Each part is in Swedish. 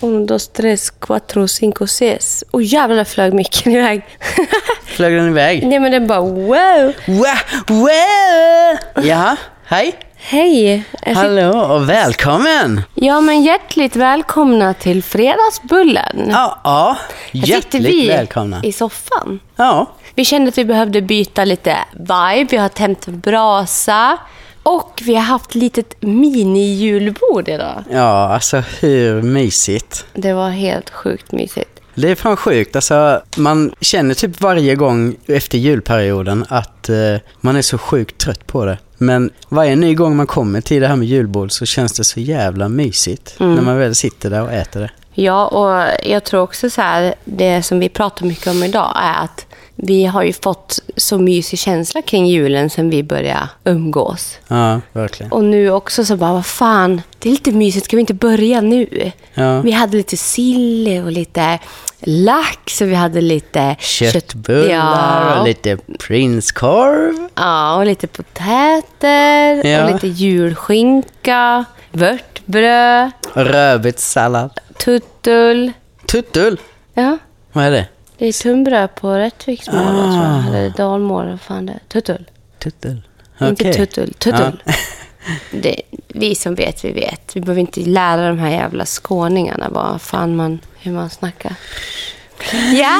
Un, dos, tres, cuatro, cinco, seis. Och jävlar flög micken iväg. Flög den iväg? Nej men den bara wow. Wow, wow. Jaha, hej. Hej. Hallå och välkommen. Ja men hjärtligt välkomna till Fredagsbullen. Ja, ja. Hjärtligt vi välkomna. i soffan. Ja, Vi kände att vi behövde byta lite vibe. Vi har tänt brasa. Och vi har haft litet mini-julbord idag. ja, alltså hur mysigt. Det var helt sjukt mysigt. Det är fan sjukt. Alltså, man känner typ varje gång efter julperioden att eh, man är så sjukt trött på det. Men varje ny gång man kommer till det här med julbord så känns det så jävla mysigt. Mm. När man väl sitter där och äter det. Ja, och jag tror också så här, det som vi pratar mycket om idag är att vi har ju fått så mysig känsla kring julen sen vi började umgås. Ja, verkligen. Och nu också så bara, vad fan, det är lite mysigt, ska vi inte börja nu? Ja. Vi hade lite sill och lite lax och vi hade lite Köttbullar ja, och lite prinskorv. Ja, och lite potäter Ja. och lite julskinka, vörtbröd, Rödbetssallad. tuttul. Tuttul. Ja, Vad är det? Det är tunnbröd på rättviksmål, Ah. tror jag. Eller dalmål, vad fan det är. Tuttul. Tuttul. Inte Okej. tuttul, tuttul. Det, vi som vet, vi vet. Vi behöver inte lära de här jävla skåningarna vad fan man, hur man snackar. Ja,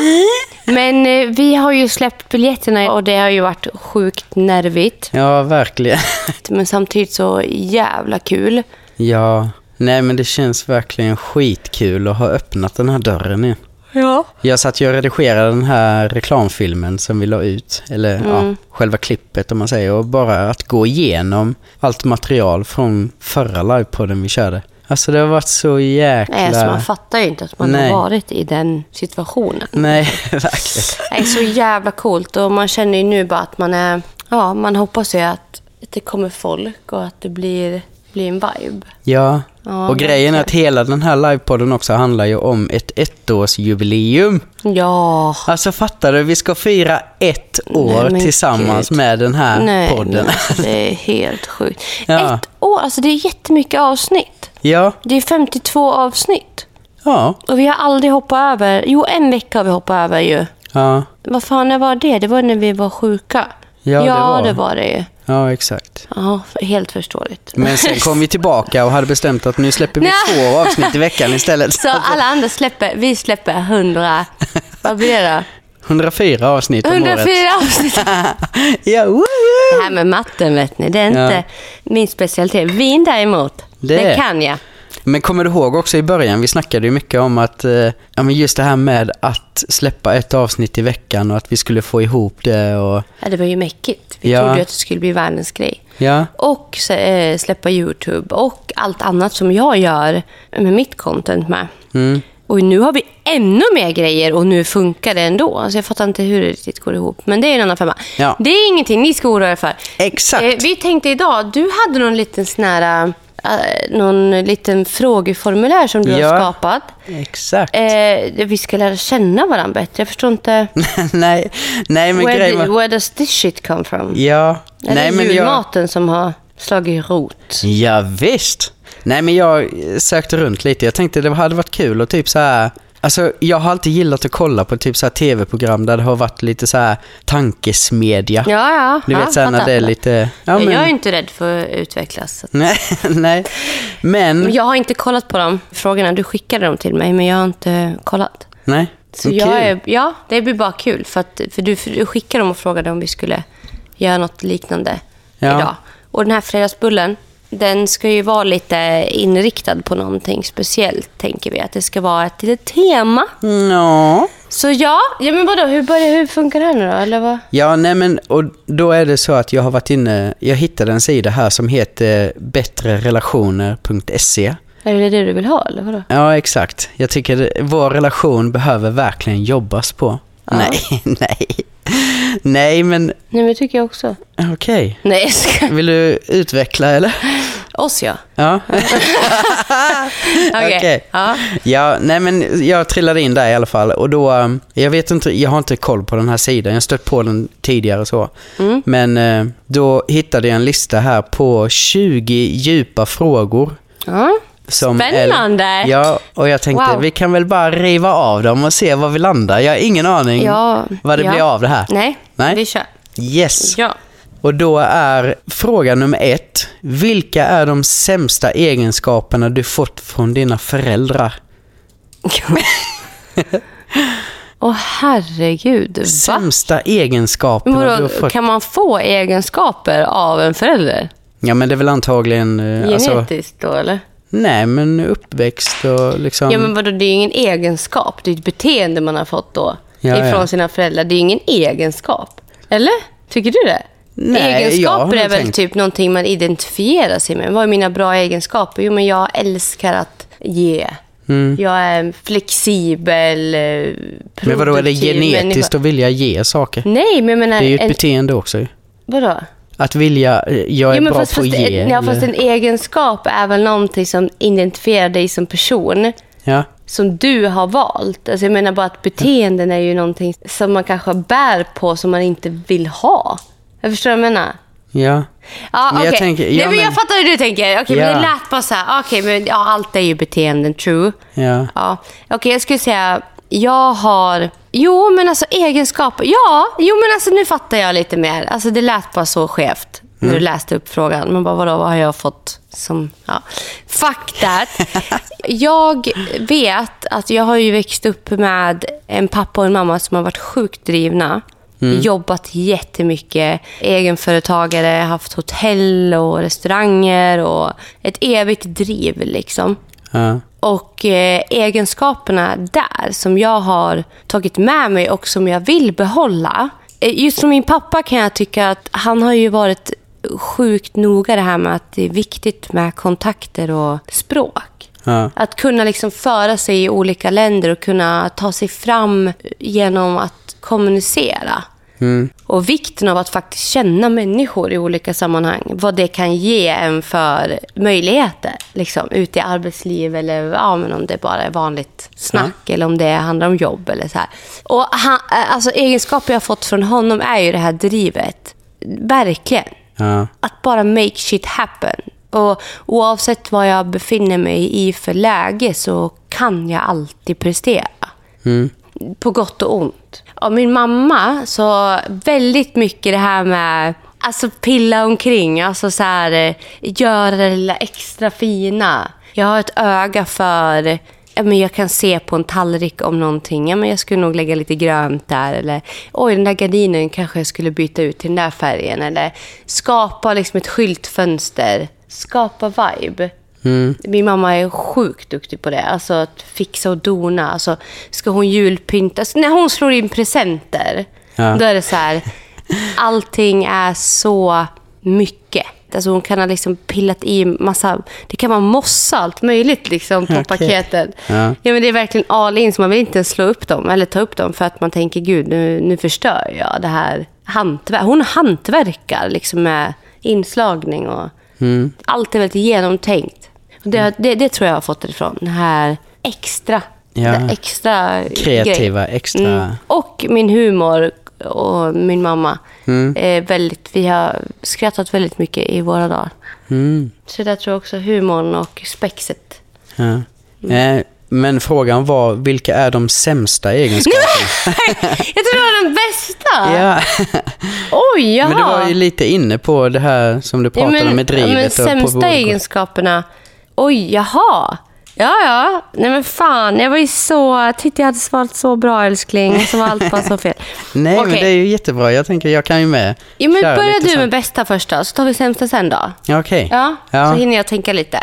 men eh, vi har ju släppt biljetterna och det har ju varit sjukt nervigt. Ja, verkligen. Men samtidigt så jävla kul. Ja, nej men det känns verkligen skitkul att ha öppnat den här dörren igen. Ja. Jag satt ju och redigerade den här reklamfilmen som vi la ut, eller ja, själva klippet om man säger, och bara att gå igenom allt material från förra livepodden vi körde. Alltså det har varit så jäkla... Nej, alltså man fattar ju inte att man Nej. har varit i den situationen. Nej, verkligen. Det är så jävla coolt och man känner ju nu bara att man är... Ja, man hoppas ju att det kommer folk och att det blir, blir en vibe. Ja, Ja, och grejen är att hela den här livepodden också handlar ju om ett ettårsjubileum. Ja. Alltså fattar du? Vi ska fira ett år Nej, tillsammans gud. med den här Nej, podden. alltså, det är helt sjukt. Ja. Ett år, alltså det är jättemycket avsnitt. Ja, Det är 52 avsnitt. ja, Och vi har aldrig hoppat över... Jo, en vecka har vi hoppat över ju. ja, Vad fan när var det? Det var när vi var sjuka. Ja, det var. det var det ju. Ja exakt. Ja, helt förstårligt. Men sen kom vi tillbaka och hade bestämt att nu släpper vi två avsnitt i veckan istället. Så alla andra släpper, vi släpper 100, vad blir det 104 avsnitt om 104 året. avsnitt. Ja! Det här med matten vet ni, det är inte Ja. min specialitet. Vin däremot, det, Det- kan jag. Men kommer du ihåg också i början, vi snackade ju mycket om att, eh, ja men just det här med att släppa ett avsnitt i veckan och att vi skulle få ihop det och, Ja, det var ju mäckigt. Vi Ja. trodde att det skulle bli världens grej. ja, Och så, eh, släppa YouTube och allt annat som jag gör med mitt content med. mm, Och nu har vi ännu mer grejer och nu funkar det ändå. Alltså jag fattar inte hur det riktigt går ihop. Men det är en annan femma. Ja. Det är ingenting ni ska oroa er för. Exakt. Eh, vi tänkte idag, du hade någon liten sån här, någon liten frågeformulär som du Ja. har skapat. exakt. Eh, vi ska lära känna varandra bättre. Jag förstår inte. nej, nej men Where, grejen where does this shit come from? ja, Är nej det men jag, julmaten som har slagit rot? ja visst. Nej men jag sökte runt lite, jag tänkte det hade varit kul och typ så här. Alltså jag har alltid gillat att kolla på typ så här tv-program där det har varit lite så här tankesmedja. Ja, ja. Du ja, vet sen när fattar. det är lite... Ja, men, Jag är inte rädd för att utvecklas. så att- nej, nej. Men... Jag har inte kollat på de frågorna. Du skickade dem till mig, men jag har inte kollat. Nej. Så Men jag är, ja, det blir bara kul. För, att, för du, för du skickade dem och frågade om vi skulle göra något liknande Ja. idag. Och den här fredagsbullen, den ska ju vara lite inriktad på någonting speciellt, tänker vi. Att det ska vara ett litet tema. Ja. Så ja, ja men vadå, hur, börjar, hur funkar det här nu då? Eller vad? Ja, nej men och då är det så att jag har varit inne, jag hittade en sida här som heter bättrerelationer.se. Är det det du vill ha, eller vadå? Ja, exakt. Jag tycker det, vår relation behöver verkligen jobbas på. Nej, nej. Nej, men Nej, men det tycker jag också. okej. Nej, jag ska... Vill du utveckla eller? Oss ja. Ja. Okej. Okej. Ja. Ja, nej men jag trillade in där i alla fall och då, um, jag vet inte, jag har inte koll på den här sidan, jag har stött på den tidigare så. Mm. Men eh, då hittade jag en lista här på 20 djupa frågor ja. Som Spännande! El- ja, och jag tänkte Wow. vi kan väl bara riva av dem och se var vi landar. Jag har ingen aning Ja, vad det ja. blir av det här. Nej, Nej. vi kör. Yes. Ja. Och då är fråga nummer ett. Vilka är de sämsta egenskaperna du fått från dina föräldrar? Åh herregud, va? Sämsta egenskaperna du har fått? kan man få egenskaper av en förälder? Ja men det är väl antagligen... eh, Alltså, Genetiskt då eller? Nej men uppväxt och liksom... Ja men vadå, det är ju ingen egenskap. Det är ett beteende man har fått då. Ja, ifrån ja. sina föräldrar. Det är ju ingen egenskap. Eller? Tycker du det? Nej, egenskaper är väl tänkt- typ någonting man identifierar sig med. Vad är mina bra egenskaper? Jo men jag älskar att ge. Mm. Jag är flexibel, eh, men vadå, är det produktiv genetiskt människa. att vilja ge saker? Nej, men jag menar... Det är ju ett en, beteende också vadå? Att vilja, eh, jag är Ja, men bra fast, på att fast, ge. ja, fast en egenskap är väl någonting som identifierar dig som person. ja. som du har valt. Alltså jag menar bara att beteenden är ju någonting som man kanske bär på som man inte vill ha. Jag förstår vad jag menar. ja. Ja, Men jag tänker- Nej, ja, men jag men- fattar hur du tänker. Okej, men Ja. det lät bara så här. Okej, men ja, allt är ju beteenden, true. Ja. Ja. Okej, jag skulle säga, jag har... Jo, men alltså egenskaper. Ja, jo men alltså nu fattar jag lite mer. Alltså det lät bara så skevt när Mm. du läste upp frågan. Man bara, vadå, vad har jag fått som... Ja. Fuck that. jag vet att jag har ju växt upp med en pappa och en mamma som har varit sjukt drivna. Jobbat jättemycket. Egenföretagare, haft hotell och restauranger och ett evigt driv liksom. Ja. Och eh, egenskaperna där som jag har tagit med mig och som jag vill behålla. Eh, just som min pappa kan jag tycka att han har ju varit sjukt noga det här med att det är viktigt med kontakter och språk. Ja. Att kunna liksom föra sig i olika länder och kunna ta sig fram genom att kommunicera. Mm. Och vikten av att faktiskt känna människor i olika sammanhang. Vad det kan ge en för möjligheter. Liksom, ute i arbetsliv eller ja, men om det bara är vanligt snack. Eller om det handlar om jobb eller så här. Och han, alltså, egenskaper jag har fått från honom är ju det här drivet. Verkligen. Ja. Att bara make shit happen. Och oavsett vad jag befinner mig i för läge så kan jag alltid prestera. Mm. På gott och ont. Av min mamma, så väldigt mycket det här med alltså pilla omkring. Alltså så här, göra det lilla extra fina. Jag har ett öga för men jag kan se på en tallrik om någonting. Ja, men jag skulle nog lägga lite grönt där. Eller oj, den där gardinen kanske jag skulle byta ut till den där färgen. Eller skapa liksom ett skyltfönster. Skapa vibe. Mm. Min mamma är sjukt duktig på det. Alltså att fixa och dona. Alltså, ska hon julpynta? Alltså, när hon slår in presenter, Ja. då är det så här. Allting är så mycket. Alltså hon kan ha liksom pillat i massa... Det kan vara mossa, allt möjligt liksom på Okej. paketen. Ja. Ja, men det är verkligen all in, så man vill inte ens slå upp dem eller ta upp dem för att man tänker gud, nu, nu förstör jag det här hantverk. Hon hantverkar liksom med inslagning och Mm. allt är väldigt genomtänkt. Och det, det, det tror jag har fått det ifrån. Den här extra, Ja. det extra Kreativa, grejen. extra... Mm. Och min humor och min mamma. Mm. Är väldigt, vi har skrattat väldigt mycket i våra dagar. Mm. Så där tror jag också humorn och spexet. Ja. Eh, men frågan var, vilka är de sämsta egenskaperna? jag tror det var den bästa! ja. Oj, jaha. Men du var ju lite inne på det här som du pratade om med drivet. Ja, men och på sämsta vår- egenskaperna. Oj, jaha. Ja, ja. Nej men fan, jag var ju så... Titta, jag hade svarat så bra älskling. Så var allt bara så fel. Nej, men Okej. det är ju jättebra. Jag tänker, jag kan ju med. Ja, men köra börja lite du med bästa först då, så tar vi sämsta sen då. Ja, Okej. Ja, Ja. så hinner jag tänka lite.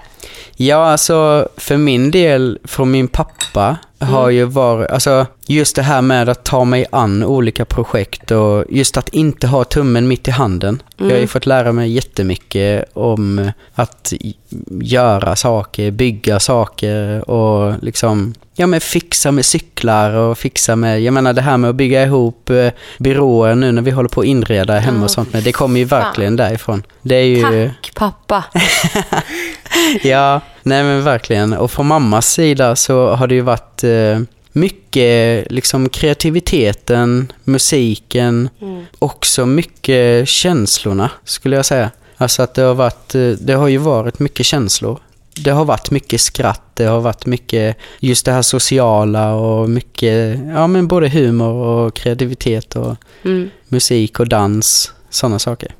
Ja, alltså för min del, från min pappa, har ju varit, alltså just det här med att ta mig an olika projekt och just att inte ha tummen mitt i handen. Jag har ju fått lära mig jättemycket om att göra saker, bygga saker och liksom, ja men fixa med cyklar och fixa med, jag menar det här med att bygga ihop eh, byråer nu när vi håller på att inreda hemma och sånt, men det kommer ju fan. verkligen därifrån. Det är ju... Tack pappa. Ja, nej men verkligen. Och från mammas sida så har det ju varit eh, mycket liksom kreativiteten, musiken, också mycket känslorna skulle jag säga. Alltså att det har varit, eh, det har ju varit mycket känslor det har varit mycket skratt, det har varit mycket just det här sociala och mycket, ja men både humor och kreativitet och Mm. musik och dans, sådana saker.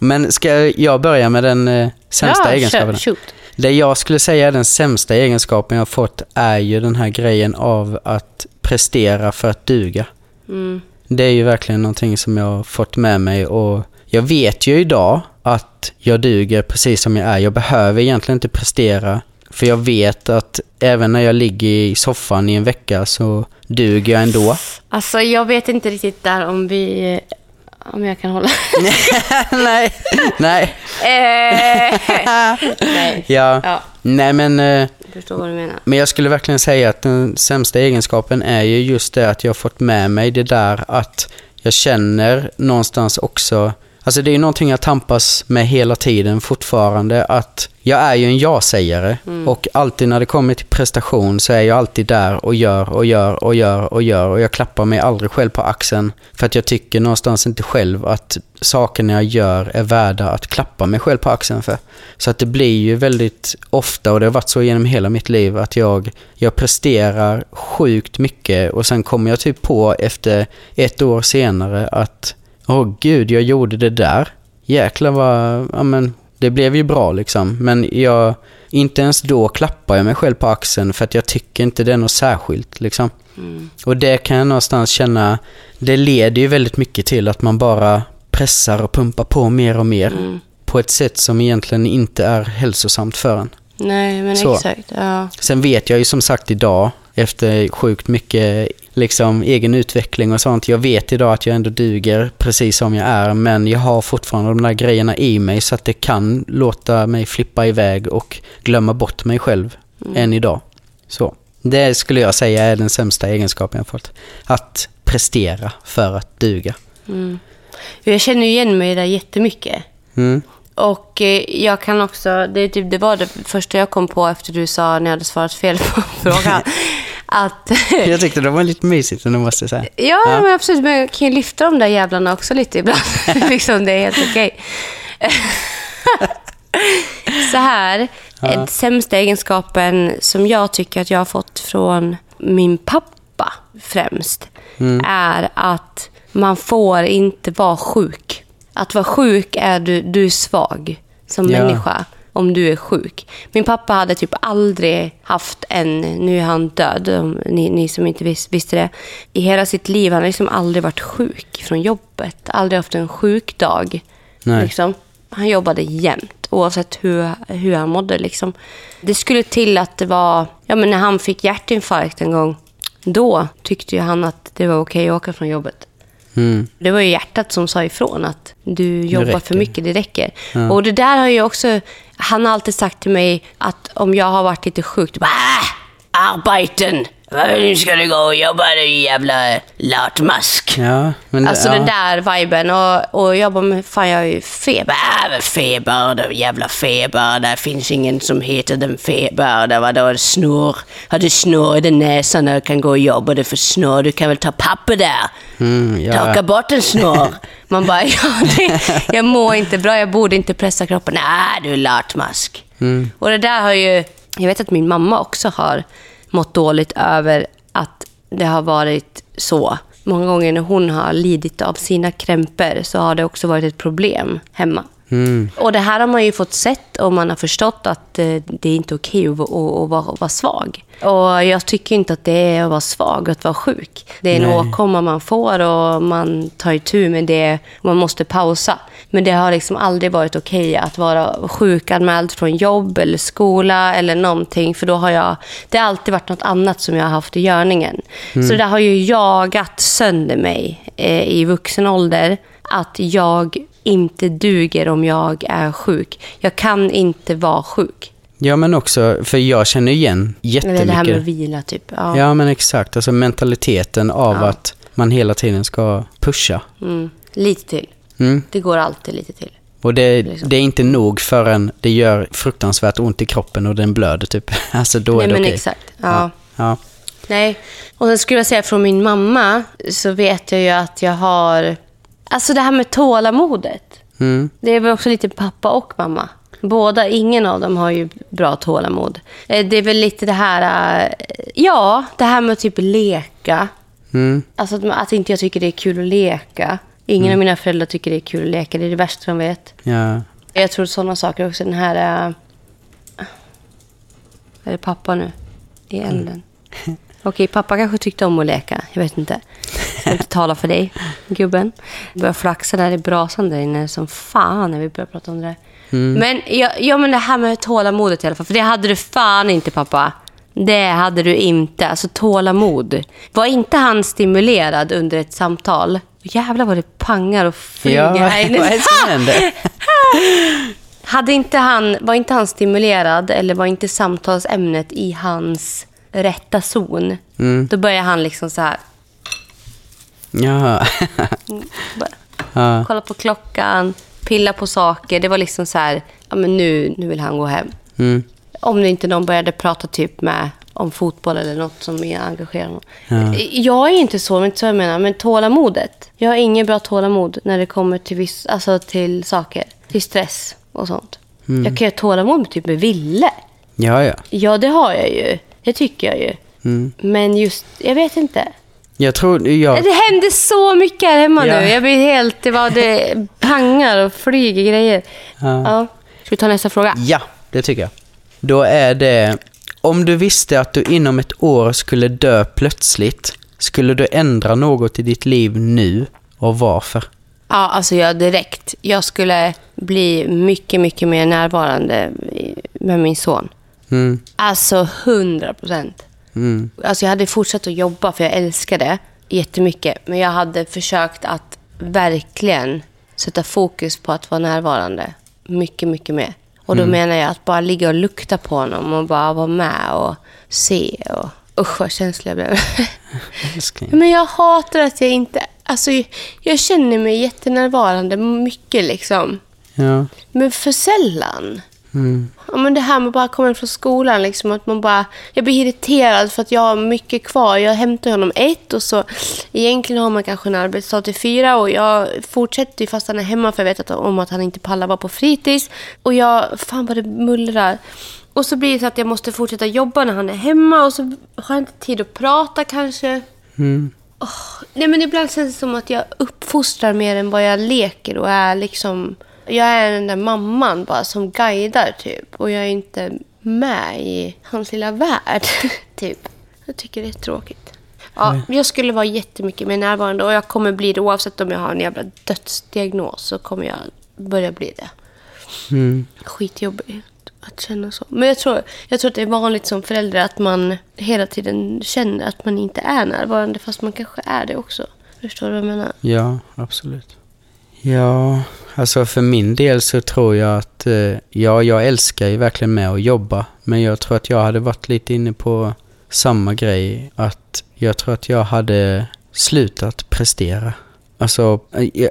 Men ska jag börja med den eh, sämsta ja, egenskapen? shoot. Det jag skulle säga är den sämsta egenskapen jag har fått är ju den här grejen av att prestera för att duga. Mm. Det är ju verkligen någonting som jag har fått med mig och jag vet ju idag att jag duger precis som jag är. Jag behöver egentligen inte prestera för jag vet att även när jag ligger i soffan i en vecka så duger jag ändå. Alltså, jag vet inte riktigt där om vi... Om jag kan hålla... nej, nej. Eh, Nej. Ja. Ja, Nej men, eh, jag förstår vad du menar. men jag skulle verkligen säga att den sämsta egenskapen är ju just det att jag har fått med mig det där att jag känner någonstans också Alltså det är ju någonting jag tampas med hela tiden fortfarande att jag är ju en ja-sägare. Och alltid när det kommer till prestation så är jag alltid där och gör och gör och gör och gör. Och jag klappar mig aldrig själv på axeln för att jag tycker någonstans inte själv att sakerna jag gör är värda att klappa mig själv på axeln för. Så att det blir ju väldigt ofta, och det har varit så genom hela mitt liv, att jag, jag presterar sjukt mycket. Och sen kommer jag typ på efter ett år senare att Åh gud, jag gjorde det där. Jäklar vad, ja men det blev ju bra liksom. Men jag, inte ens då klappar jag mig själv på axeln för att jag tycker inte det är något särskilt liksom. Mm. Och det kan jag någonstans känna, det leder ju väldigt mycket till att man bara pressar och pumpar på mer och mer. Mm. På ett sätt som egentligen inte är hälsosamt för en. Nej, men Så. exakt. Ja. Sen vet jag ju som sagt idag, efter sjukt mycket liksom, egen utveckling och sånt, jag vet idag att jag ändå duger precis som jag är, men jag har fortfarande de där grejerna i mig så att det kan låta mig flippa iväg och glömma bort mig själv än idag. Så. Det skulle jag säga är den sämsta egenskapen jag fått. Att prestera för att duga. Mm. Jag känner igen mig där jättemycket. Mm. Och eh, jag kan också, det, typ, det var det första jag kom på efter du sa när jag hade svarat fel på frågan. att, Jag tyckte det var lite mysigt, det måste jag säga. ja, Ja. men absolut, men jag kan ju lyfta de där jävlarna också lite ibland. liksom, det är helt okej. Så här, Ja. den sämsta egenskapen som jag tycker att jag har fått från min pappa främst Mm. är att man får inte vara sjuk. Att vara sjuk är du, du är svag som Ja. människa om du är sjuk. Min pappa hade typ aldrig haft en, nu är han död, ni, ni som inte vis, visste det. I hela sitt liv han har liksom aldrig varit sjuk från jobbet. Aldrig haft en sjukdag. Nej. Liksom. Han jobbade jämt, oavsett hur, hur han mådde. Liksom. Det skulle till att det var, ja men när han fick hjärtinfarkt en gång, då tyckte ju han att det var okej att åka från jobbet. Mm. Det var ju hjärtat som sa ifrån att du jobbar för mycket, det räcker. Ja. Och det där har ju också, han har alltid sagt till mig att om jag har varit lite sjuk, då bara äh, arbeten, nu ska du gå och jobba du jävla latmask. Ja, men det- Alltså ja. den där viben. Och, och jag bara, men fan jag har ju feber. Äh, feber, det är jävla feber. Det finns ingen som heter den feber. Det var då snor. Har du snor i näsan och kan gå och jobba det för snor? Du kan väl ta papper där? Mm, ja. Torka bort en snor. Man bara, ja, det, jag mår inte bra. Jag borde inte pressa kroppen. Nej, du är latmask. Mm. Och det där har ju... Jag vet att min mamma också har mått dåligt över att det har varit så. Många gånger när hon har lidit av sina krämpor så har det också varit ett problem hemma. Mm. Och det här har man ju fått sett och man har förstått att eh, det är inte okej att, att, att, vara, att vara svag. Och jag tycker inte att det är att vara svag, att vara sjuk. Det är en Nej. åkomma man får och man tar itu med det. Man måste pausa. Men det har liksom aldrig varit okej att vara sjukanmäld från jobb eller skola eller någonting. För då har jag... Det har alltid varit något annat som jag har haft i görningen. Så det har ju jagat sönder mig eh, i vuxen ålder. Att jag inte duger om jag är sjuk. Jag kan inte vara sjuk. Ja, men också, för jag känner igen jättemycket. Eller det här med att vila, typ. Ja. Ja, men exakt. Alltså mentaliteten av Ja. att man hela tiden ska pusha. Mm. Lite till. Mm. Det går alltid lite till. Och det, Liksom. det är inte nog förrän det gör fruktansvärt ont i kroppen och den blöder typ. Alltså då är Nej, det men okej. exakt. Ja. Ja. Nej. Och sen skulle jag säga från min mamma så vet jag ju att jag har... Alltså det här med tålamodet. Mm. Det är väl också lite pappa och mamma. Båda, ingen av dem har ju bra tålamod. Eh, Det är väl lite det här, eh, ja, det här med att typ leka. Mm. Alltså att, att inte jag tycker det är kul att leka. Ingen av mina föräldrar tycker det är kul att leka, det är det värsta de vet. Ja. Jag tror sådana saker också, den här... Äh, är det pappa nu? I elden. Okej, pappa kanske tyckte om att leka. Jag vet inte. Jag ska inte tala för dig, gubben. Börjar flaxa där i brasan där inne som fan när vi börjar prata om det där. Men, ja, ja, men det här med tålamodet i alla fall. För det hade du fan inte, pappa. Det hade du inte. Alltså tålamod. Var inte han stimulerad under ett samtal? Jävlar vad det pangar och flyger Ja, vad är det som händer? Hade inte han, var inte han stimulerad eller var inte samtalsämnet i hans rätta zon, Mm. då börjar han liksom så här, Ja. bara, ja. kolla på klockan, pilla på saker. Det var liksom så här, ja men nu, nu vill han gå hem. Mm. Om det inte någon började prata typ med om fotboll eller något som är engagerande. Jag är inte så, men inte så jag menar, men tålamodet. Jag har ingen bra tålamod när det kommer till, viss, alltså till saker. Till stress och sånt. Jag kan ju ha tålamod med typ med Ville. Ja, ja. Ja, det har jag ju. Det tycker jag ju. Mm. Men just, jag vet inte. Jag tror, ja. Det hände så mycket här hemma Ja. nu. Jag blir helt, det var det pangar och flyger grejer. Ja. Ja. Ska vi ta nästa fråga? Ja, det tycker jag. Då är det, om du visste att du inom ett år skulle dö plötsligt, skulle du ändra något i ditt liv nu och varför? Ja, alltså jag direkt. Jag skulle bli mycket, mycket mer närvarande med min son. Mm, Alltså 100 procent. Mm, Alltså jag hade fortsatt att jobba för jag älskar det jättemycket. Men jag hade försökt att verkligen sätta fokus på att vara närvarande. Mycket, mycket mer. Och då menar jag att bara ligga och lukta på honom och bara vara med och se. Och, usch vad känslig jag blev. Men jag hatar att jag inte... Alltså, jag känner mig jättenärvarande mycket liksom. Ja. Men för sällan. Mm, Ja, men det här med bara komma från skolan, liksom, att man bara... Jag blir irriterad för att jag har mycket kvar. Jag hämtar honom ett och så... Egentligen har man kanske en arbetsdag till fyra och jag fortsätter ju fast han är hemma för jag vet att, om att han inte pallar vara på fritids. Och jag... Fan vad det mullrar. Och så blir det så att jag måste fortsätta jobba när han är hemma och så har jag inte tid att prata kanske. mm, Nej men ibland känns det som att jag uppfostrar mer än vad jag leker och är liksom... Jag är den där mamman bara som guidar typ. Och jag är inte med i hans lilla värld. typ. Jag tycker det är tråkigt. Ja, jag skulle vara jättemycket mer närvarande och jag kommer bli det oavsett om jag har en jävla dödsdiagnos så kommer jag börja bli det. mm. Skitjobbigt att känna så. Men jag tror, jag tror att det är vanligt som förälder att man hela tiden känner att man inte är närvarande fast man kanske är det också. Förstår du vad jag menar? Ja, absolut. Ja, alltså för min del så tror jag att, eh, ja, jag älskar ju verkligen med att jobba. Men jag tror att jag hade varit lite inne på samma grej. Att jag tror att jag hade slutat prestera. Alltså, eh, jag,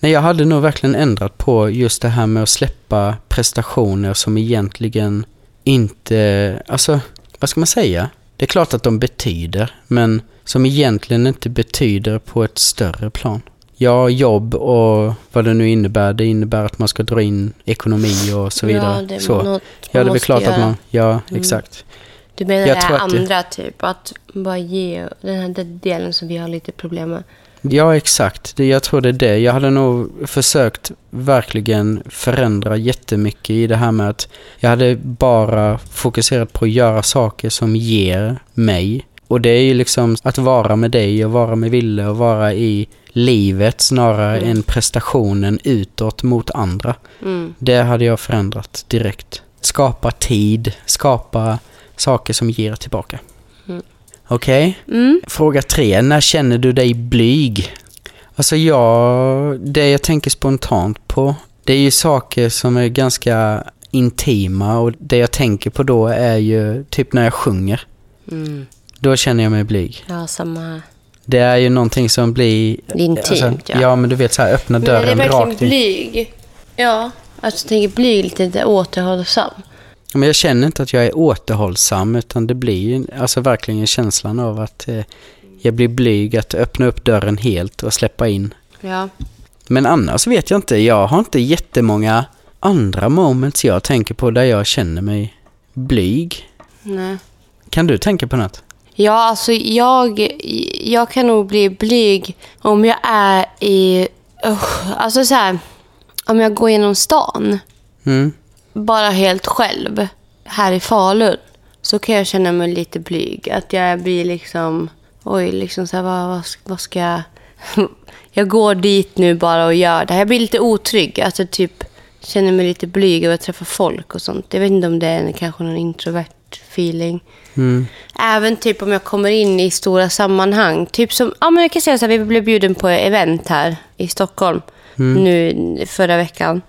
nej, jag hade nog verkligen ändrat på just det här med att släppa prestationer som egentligen inte, alltså, vad ska man säga? Det är klart att de betyder, men som egentligen inte betyder på ett större plan. Ja, jobb och vad det nu innebär. Det innebär att man ska dra in ekonomi och så vidare. Ja, det är så. något ja, det är klart att göra. man... Ja, Mm. exakt. Du menar Jag det här att det- andra typ? Att bara ge den här delen som vi har lite problem med. Ja, exakt. Jag tror det är det. Jag hade nog försökt verkligen förändra jättemycket i det här med att jag hade bara fokuserat på att göra saker som ger mig. Och det är ju liksom att vara med dig och vara med Ville och vara i livet snarare Mm. än prestationen utåt mot andra. Mm. Det hade jag förändrat direkt. Skapa tid, skapa saker som ger tillbaka. Mm. Okej? Mm. Fråga tre. När känner du dig blyg? Alltså jag, det jag tänker spontant på, det är ju saker som är ganska intima och det jag tänker på då är ju typ när jag sjunger. Mm. Då känner jag mig blyg. Ja, samma här. Det är ju någonting som blir... Intimt, alltså, ja. ja. men du vet så här, öppna Men är det dörren verkligen rakt in. blyg? Ja. Alltså jag tänker blyg lite återhållsam. Men jag känner inte att jag är återhållsam utan det blir ju alltså verkligen känslan av att eh, jag blir blyg att öppna upp dörren helt och släppa in Ja. Men annars vet jag inte. Jag har inte jättemånga andra moments jag tänker på där jag känner mig blyg. Nej. Kan du tänka på något? Ja, alltså jag, jag kan nog bli blyg om jag är i... Uh, alltså så här, om jag går genom stan, Mm. bara helt själv, här i Falun, så kan jag känna mig lite blyg. Att jag blir liksom... Oj, liksom så här, vad, vad, ska- vad ska jag... Jag går dit nu bara och gör det här. Jag blir lite otrygg. Alltså typ känner mig lite blyg över att träffa folk och sånt. Jag vet inte om det är kanske någon introvert feeling. Mm. Även typ om jag kommer in i stora sammanhang. Typ som, ja men jag kan säga så här, vi blev bjuden på event här i Stockholm nu förra veckan.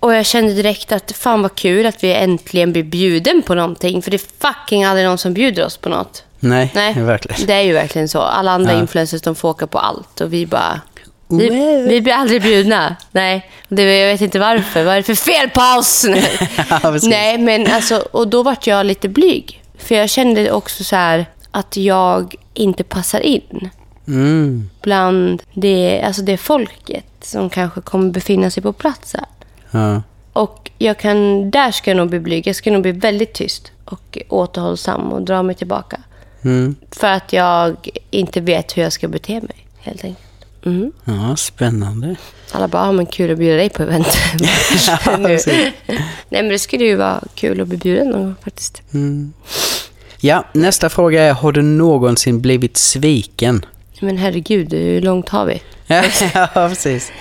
Och jag kände direkt att fan vad kul att vi äntligen blir bjuden på någonting. För det är fucking aldrig någon som bjuder oss på något. Nej, Nej, verkligen. det är ju verkligen så. Alla andra Ja. influencers de får åka på allt och vi bara... Vi, vi blir aldrig bjudna. Nej, det, jag vet inte varför. Vad är det för fel på oss? Ja. Nej, men alltså, och då vart jag lite blyg. För jag kände också så här att jag inte passar in Mm. bland det, alltså det folket som kanske kommer befinna sig på platsen. Ja. Och jag kan, där ska jag nog bli blyg. Jag ska nog bli väldigt tyst och återhållsam och dra mig tillbaka. Mm. För att jag inte vet hur jag ska bete mig, helt enkelt. Mm. ja, spännande. Alla bara, ah, men kul att bjuda dig på event. Ja. Nej, men det skulle ju vara kul att bli bjuden någon gång faktiskt. Mm. Ja, nästa fråga är, har du någonsin blivit sviken? Men herregud, hur långt har vi? ja, precis.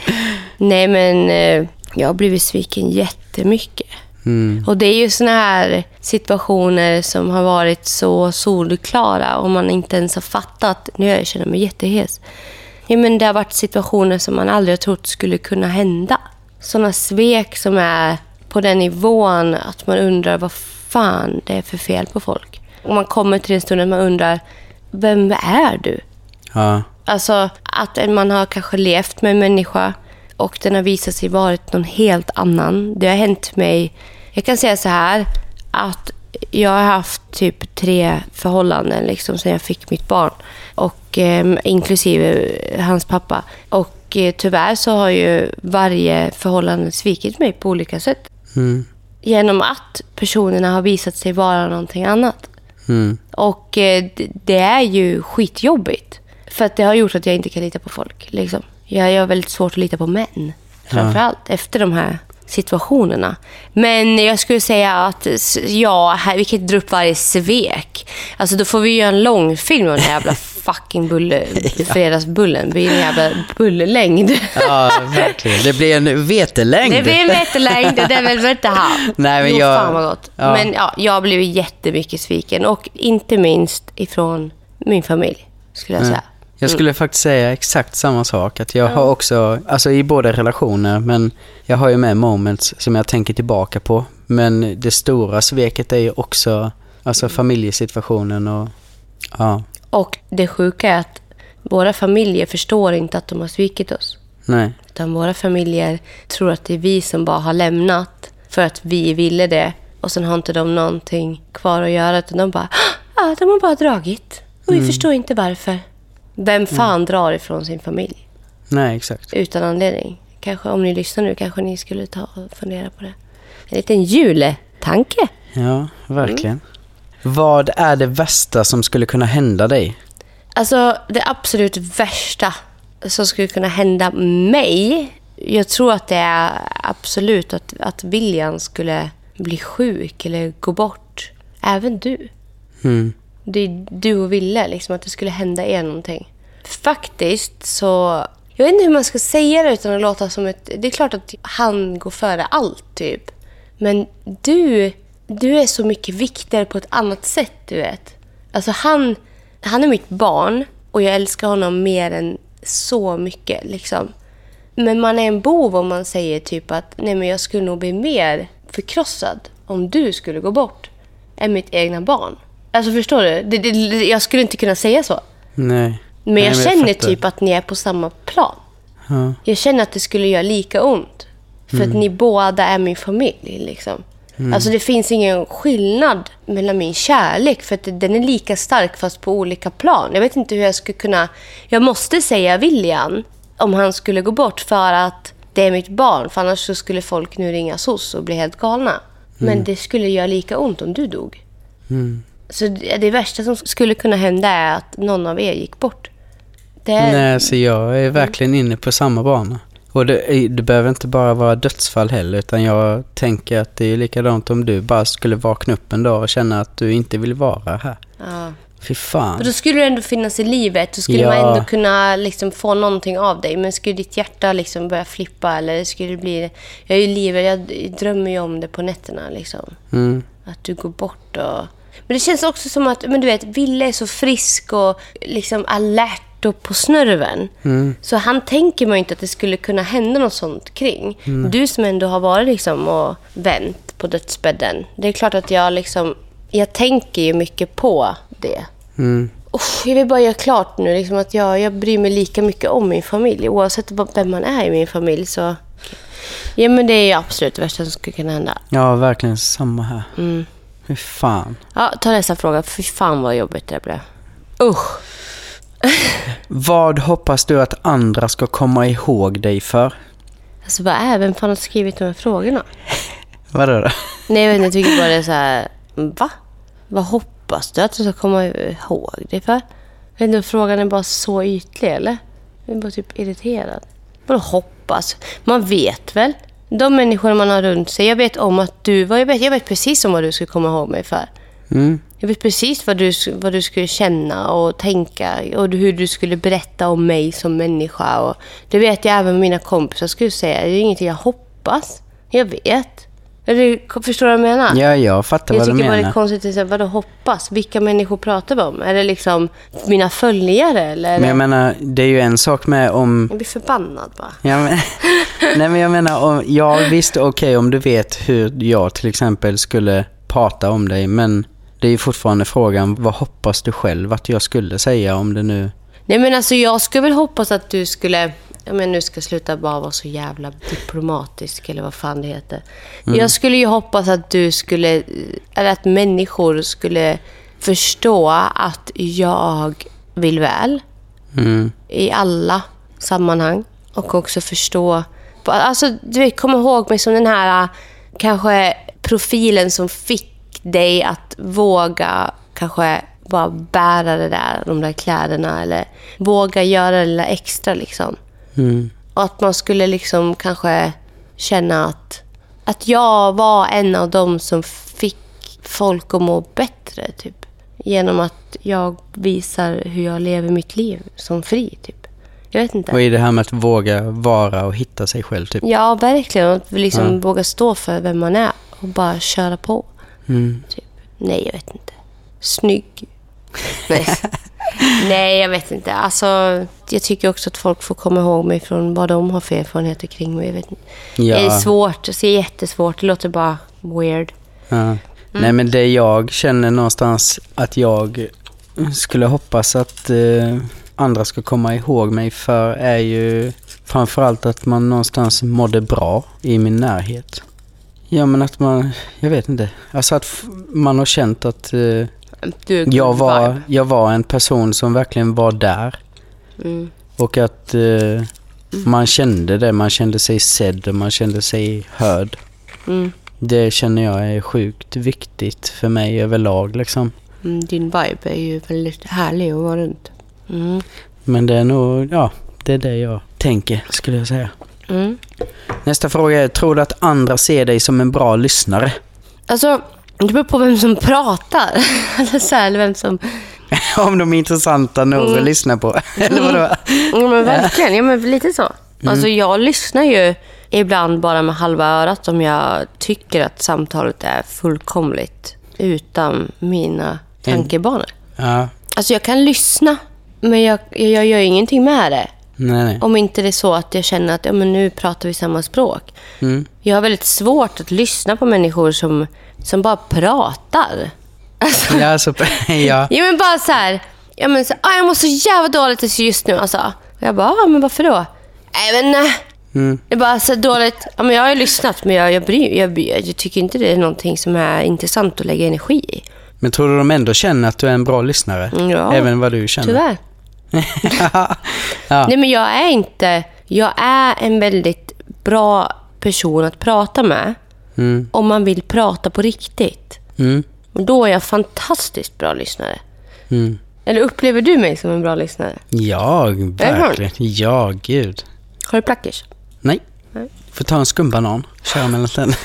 Nej, men eh, jag har blivit sviken jättemycket. Mm. Och det är ju såna här situationer som har varit så solklara och man inte ens har fattat. Nu jag känner mig jättehes. Ja, men det har varit situationer som man aldrig har trott skulle kunna hända. Såna svek som är på den nivån att man undrar vad fan det är för fel på folk. Och man kommer till den stunden man undrar, vem är du? Ja. Alltså att man har kanske levt med en människa och den har visat sig varit någon helt annan. Det har hänt mig, jag kan säga så här, att jag har haft typ tre förhållanden liksom sedan jag fick mitt barn. Och eh, inklusive hans pappa. Och eh, tyvärr så har ju varje förhållande svikit mig på olika sätt. Mm. Genom att personerna har visat sig vara någonting annat. Mm. Och eh, det är ju skitjobbigt. För att det har gjort att jag inte kan lita på folk. Liksom. Jag, jag har väldigt svårt att lita på män. Framförallt efter de här situationerna. Men jag skulle säga att ja, här, vi kan inte dra upp varje svek. Alltså då får vi göra en långfilm om den här jävla fucking bulle, fredagsbullen. Det blir en jävla bullelängd. ja, verkligen. Det blir en vetelängd. Det blir en meterlängd och det vill vi inte ha. Nej, men jo, jag- fan vad gott. ja. Men ja, jag blivit jättemycket sviken. Och inte minst ifrån min familj, skulle jag säga. Jag skulle faktiskt säga exakt samma sak. Att jag har också, alltså i båda relationer, men jag har ju med moments som jag tänker tillbaka på. Men det stora sveket är ju också alltså familjesituationen och ja, Och det sjuka är att våra familjer förstår inte att de har svikit oss. nej. Utan våra familjer tror att det är vi som bara har lämnat för att vi ville det. Och sen har inte de någonting kvar att göra. Utan de bara, ah, de har bara dragit. Och vi förstår inte varför. Vem fan drar ifrån sin familj? Nej, exakt. utan anledning. Kanske om ni lyssnar nu kanske ni skulle ta och fundera på det. En liten juletanke. Ja, verkligen. Vad är det värsta som skulle kunna hända dig? Alltså det absolut värsta som skulle kunna hända mig. Jag tror att det är absolut att, att William skulle bli sjuk eller gå bort. Även du. Mm. Det är du och Ville, liksom, att det skulle hända er någonting. Faktiskt så... Jag vet inte hur man ska säga det utan att låta som ett... Det är klart att han går före allt, typ. Men du, du är så mycket viktigare på ett annat sätt, du vet. Alltså han, han är mitt barn och jag älskar honom mer än så mycket, liksom. Men man är en bov om man säger typ att nej men jag skulle nog bli mer förkrossad om du skulle gå bort än mitt egna barn. Alltså förstår du? Det, det, jag skulle inte kunna säga så. Nej. Men Nej, jag känner fattar. typ att ni är på samma plan. Ja. Jag känner att det skulle göra lika ont. För att ni båda är min familj. Liksom. Alltså det finns ingen skillnad mellan min kärlek. För att den är lika stark fast på olika plan. Jag vet inte hur jag skulle kunna... Jag måste säga William om han skulle gå bort för att det är mitt barn. För annars så skulle folk nu ringa SOS och bli helt galna. Men det skulle göra lika ont om du dog. Mm. Så det, det värsta som skulle kunna hända är att någon av er gick bort. Är, Nej, så jag är verkligen inne på samma bana. Och det, det behöver inte bara vara dödsfall heller, utan jag tänker att det är likadant om du bara skulle vakna upp en dag och känna att du inte vill vara här. Ja. Fy fan. Och då skulle du ändå finnas i livet. Då skulle Ja. man ändå kunna liksom få någonting av dig. Men skulle ditt hjärta liksom börja flippa eller skulle det bli... Jag är ju livrädd. Jag drömmer ju om det på nätterna. Liksom. Mm. Att du går bort och... Men det känns också som att, men du vet, Ville är så frisk och liksom alert och på snörven. Mm. Så han tänker man ju inte att det skulle kunna hända något sånt kring. Du som ändå har varit liksom och vänt på dödsbädden. Det är klart att jag liksom... Jag tänker ju mycket på det. Mm. Uff, jag vill bara göra klart nu liksom att jag, jag bryr mig lika mycket om min familj. Oavsett vem man är i min familj så... Ja men det är ju absolut det värsta som skulle kunna hända. Ja, verkligen samma här. Mm. Fy fan. Ja, ta nästa fråga. Fy fan vad jobbigt det blev. Usch. Vad hoppas du att andra ska komma ihåg dig för? Alltså vad är, vem fan har skrivit de här frågorna? Vadå då? Nej jag vet inte, jag tycker bara det är så här... Va? Vad hoppas du att du ska komma ihåg dig för? Jag vet inte, frågan är bara så ytlig eller? Jag är bara typ irriterad. Vadå hoppas? Man vet väl? De människor man har runt sig. Jag vet om att du... vad Jag vet, jag vet precis om vad du ska komma ihåg mig för. Mm. Jag vet precis vad du, vad du skulle känna och tänka och hur du skulle berätta om mig som människa. Och det vet jag även mina kompisar skulle säga. Det är ingenting jag hoppas. Jag vet. Eller, förstår du vad jag menar? Ja, jag fattar jag vad du tycker bara det är menar. konstigt att vadå hoppas? Vilka människor pratar vi om? Är det liksom mina följare eller? Men jag menar, det är ju en sak med om... jag blir förbannad bara. Ja, men, nej men jag menar, om, ja visst okej om du vet hur jag till exempel skulle prata om dig, men det är ju fortfarande frågan, vad hoppas du själv att jag skulle säga om det nu... Nej men alltså jag skulle väl hoppas att du skulle, ja men nu ska jag sluta bara vara så jävla diplomatisk eller vad fan det heter. Jag skulle ju hoppas att du skulle, eller att människor skulle förstå att jag vill väl Mm, i alla sammanhang. Och också förstå, alltså du vet, kom ihåg mig som den här kanske profilen som fick dig att våga kanske bara bära det där, de där kläderna eller våga göra det där extra liksom. Mm, Och att man skulle liksom kanske känna att, att jag var en av dem som fick folk att må bättre typ. Genom att jag visar hur jag lever mitt liv som fri typ. Jag vet inte. och i det här med att våga vara och hitta sig själv typ. Ja, verkligen. Att liksom Ja. våga stå för vem man är och bara köra på. Mm. Typ. Nej, jag vet inte. Snygg. Nej. Nej, jag vet inte. Alltså, jag tycker också att folk får komma ihåg mig från vad de har för erfarenheter kring mig. Jag vet inte. Ja. Det är svårt. Det är jättesvårt. Det låter bara weird. Ja. Nej men det jag känner någonstans att jag skulle hoppas att eh, andra ska komma ihåg mig för är ju framförallt att man någonstans mådde bra i min närhet. Ja men att man, jag vet inte, alltså att man har känt att eh, Du jag, var, vibe. jag var en person som verkligen var där. Mm. Och att eh, man kände det, man kände sig sedd och man kände sig hörd. Mm. Det känner jag är sjukt viktigt för mig överlag liksom. Mm, din vibe är ju väldigt härlig att vara runt. Mm. Men det är nog, ja, det är det jag tänker skulle jag säga. Mm. Nästa fråga är, tror du att andra ser dig som en bra lyssnare? Alltså, det beror på vem som pratar. eller, så här, eller vem som... Om de är intressanta nog Mm. att lyssna på. Eller vadå? Ja, men verkligen. Ja, men lite så. Alltså, jag lyssnar ju ibland bara med halva örat om jag tycker att samtalet är fullkomligt utan mina tankebanor. Ja, Alltså, jag kan lyssna, men jag, jag gör ingenting med det. nej nej. Om inte det är så att jag känner att ja, men nu pratar vi samma språk. Mm. Jag har väldigt svårt att lyssna på människor som, som bara pratar. Alltså, Ja, alltså, ja. Ja men bara så här. Ja, men så, ah, jag mår så jävla dåligt just nu alltså. Och jag bara, ah, men varför då? Nej men nej. Mm. Det är bara så dåligt. Ja, men jag har ju lyssnat men jag, jag, bryr, jag, jag tycker inte det är någonting som är intressant att lägga energi i. Men tror du de ändå känner att du är en bra lyssnare? Mm, ja. Även vad du känner? Tyvärr. ja. Nej men jag är inte... Jag är en väldigt bra person att prata med Mm. om man vill prata på riktigt. Mm. Då är jag fantastiskt bra lyssnare. Mm. Eller upplever du mig som en bra lyssnare? Ja, verkligen. Ja, gud. Har du plackers? Nej. Nej. Får ta en skumbanan. Köra mellan tänderna.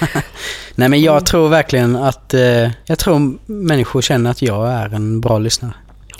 Nej, men jag tror verkligen att... Eh, jag tror människor känner att jag är en bra lyssnare.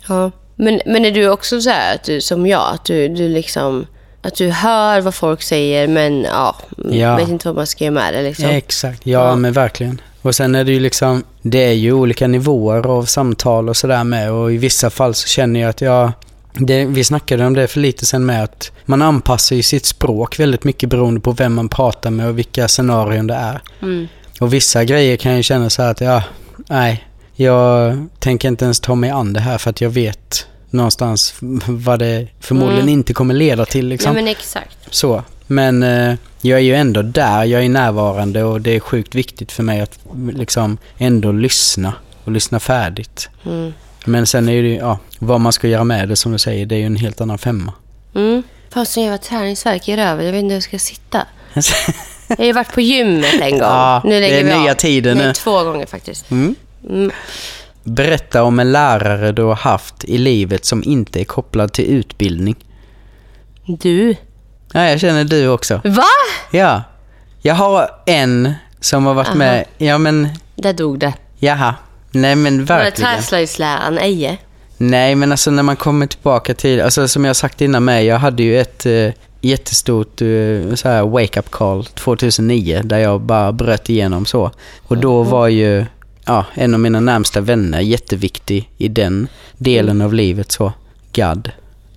Ja. Men, men är du också så här att du, som jag, att du, du liksom... Att du hör vad folk säger men ja, Ja. vet inte vad man ska göra med det liksom. Exakt, ja, Ja. men verkligen. Och sen är det ju liksom, det är ju olika nivåer av samtal och sådär med och i vissa fall så känner jag att jag, det, vi snackade om det för lite sen med att man anpassar ju sitt språk väldigt mycket beroende på vem man pratar med och vilka scenarion det är. Mm. Och vissa grejer kan jag känna så här att ja, nej, jag tänker inte ens ta mig an det här för att jag vet någonstans vad det förmodligen Mm. inte kommer leda till liksom. Nej men exakt. Så. Men eh, jag är ju ändå där, jag är närvarande och det är sjukt viktigt för mig att liksom ändå lyssna och lyssna färdigt. Mm. Men sen är det ju, ja, vad man ska göra med det som du säger, det är ju en helt annan femma. Mm. Fan så jävla träningsvärk i röven. Jag vet inte hur jag ska sitta. Jag har ju varit på gymmet en gång. Ja, nu lägger det är vi nya av. tider Nej, nu. två gånger faktiskt. Mm. Mm. Berätta om en lärare du har haft i livet som inte är kopplad till utbildning. Du. Ja, jag känner du också. Va? Ja. Jag har en som har varit Aha. med, ja men, Där dog det. jaha. Nej men Var det verkligen. träslöjdsläraren Eje? Nej, men alltså när man kommer tillbaka till, alltså som jag sagt innan med, jag hade ju ett eh, jättestort eh, så här wake-up call 2009 där jag bara bröt igenom så. Och då var ju ja, en av mina närmsta vänner jätteviktig i den delen av livet så. God.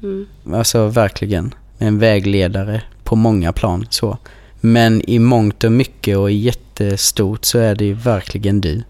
Mm. Alltså verkligen en vägledare på många plan så. Men i mångt och mycket och i jättestort så är det ju verkligen du.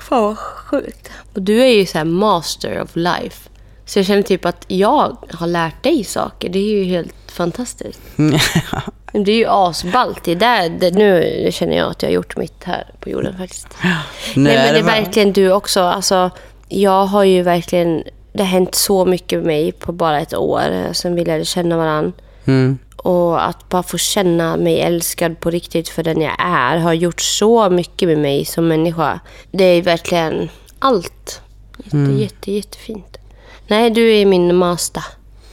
Fan vad sjukt. Och du är ju så här master of life. Så jag känner typ att jag har lärt dig saker. Det är ju helt fantastiskt. Det är ju asballt. Det där, det, nu känner jag att jag har gjort mitt här på jorden faktiskt. Nej, men det är verkligen du också. Alltså, jag har ju verkligen... Det har hänt så mycket med mig på bara ett år sen vi lärde känna varandra. Mm. Och att bara få känna mig älskad på riktigt för den jag är har gjort så mycket med mig som människa. Det är verkligen allt. Jätte, jätte, jättefint. Nej, du är min master.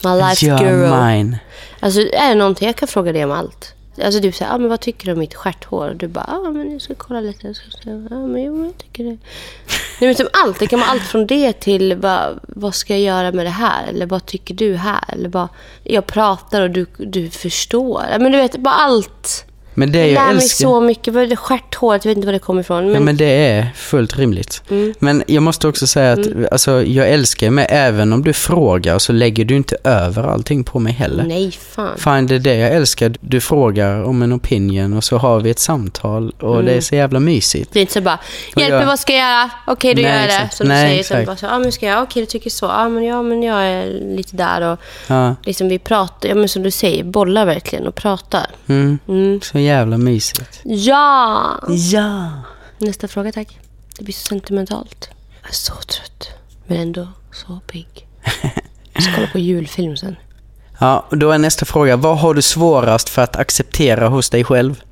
My life Ja, guru. mine. Alltså, är det någonting jag kan fråga dig om allt? Alltså du säger, ah, men vad tycker du om mitt stjärthår? Du bara, ah, men jag ska kolla lite. Jag ska se. Ah, men jo, jag tycker det. Nej, men som allt. Det kan vara allt från det till vad, vad ska jag göra med det här? Eller vad tycker du här? Eller bara, jag pratar och du, du förstår. Men du vet, bara allt. Men det Jag jag lär mig älskar... så mycket. Vad är det stjärthåret? Jag vet inte var det kommer ifrån. Men, Ja, men det är fullt rimligt. Mm. Men jag måste också säga att alltså, jag älskar mig även om du frågar så lägger du inte över allting på mig heller. Nej, fan. Fan, det är det jag älskar. Du frågar om en opinion och så har vi ett samtal och det är så jävla mysigt. Det är inte så bara, hjälp jag- mig, vad ska jag göra? Okej, då Nej, gör jag det. Som Nej, du säger. Exakt. bara så, ah, men ska jag? Okej, du tycker så. Ah, men, ja, men jag är lite där. Och Ja, liksom vi pratar, ja men som du säger, bollar verkligen och pratar. mm, Mm. Jävla mysigt. Ja! Ja. Nästa fråga tack. Det blir så sentimentalt. Jag är så trött, men ändå så pigg. Jag ska kolla på julfilm sen. Ja, och då är nästa fråga. Vad har du svårast för att acceptera hos dig själv?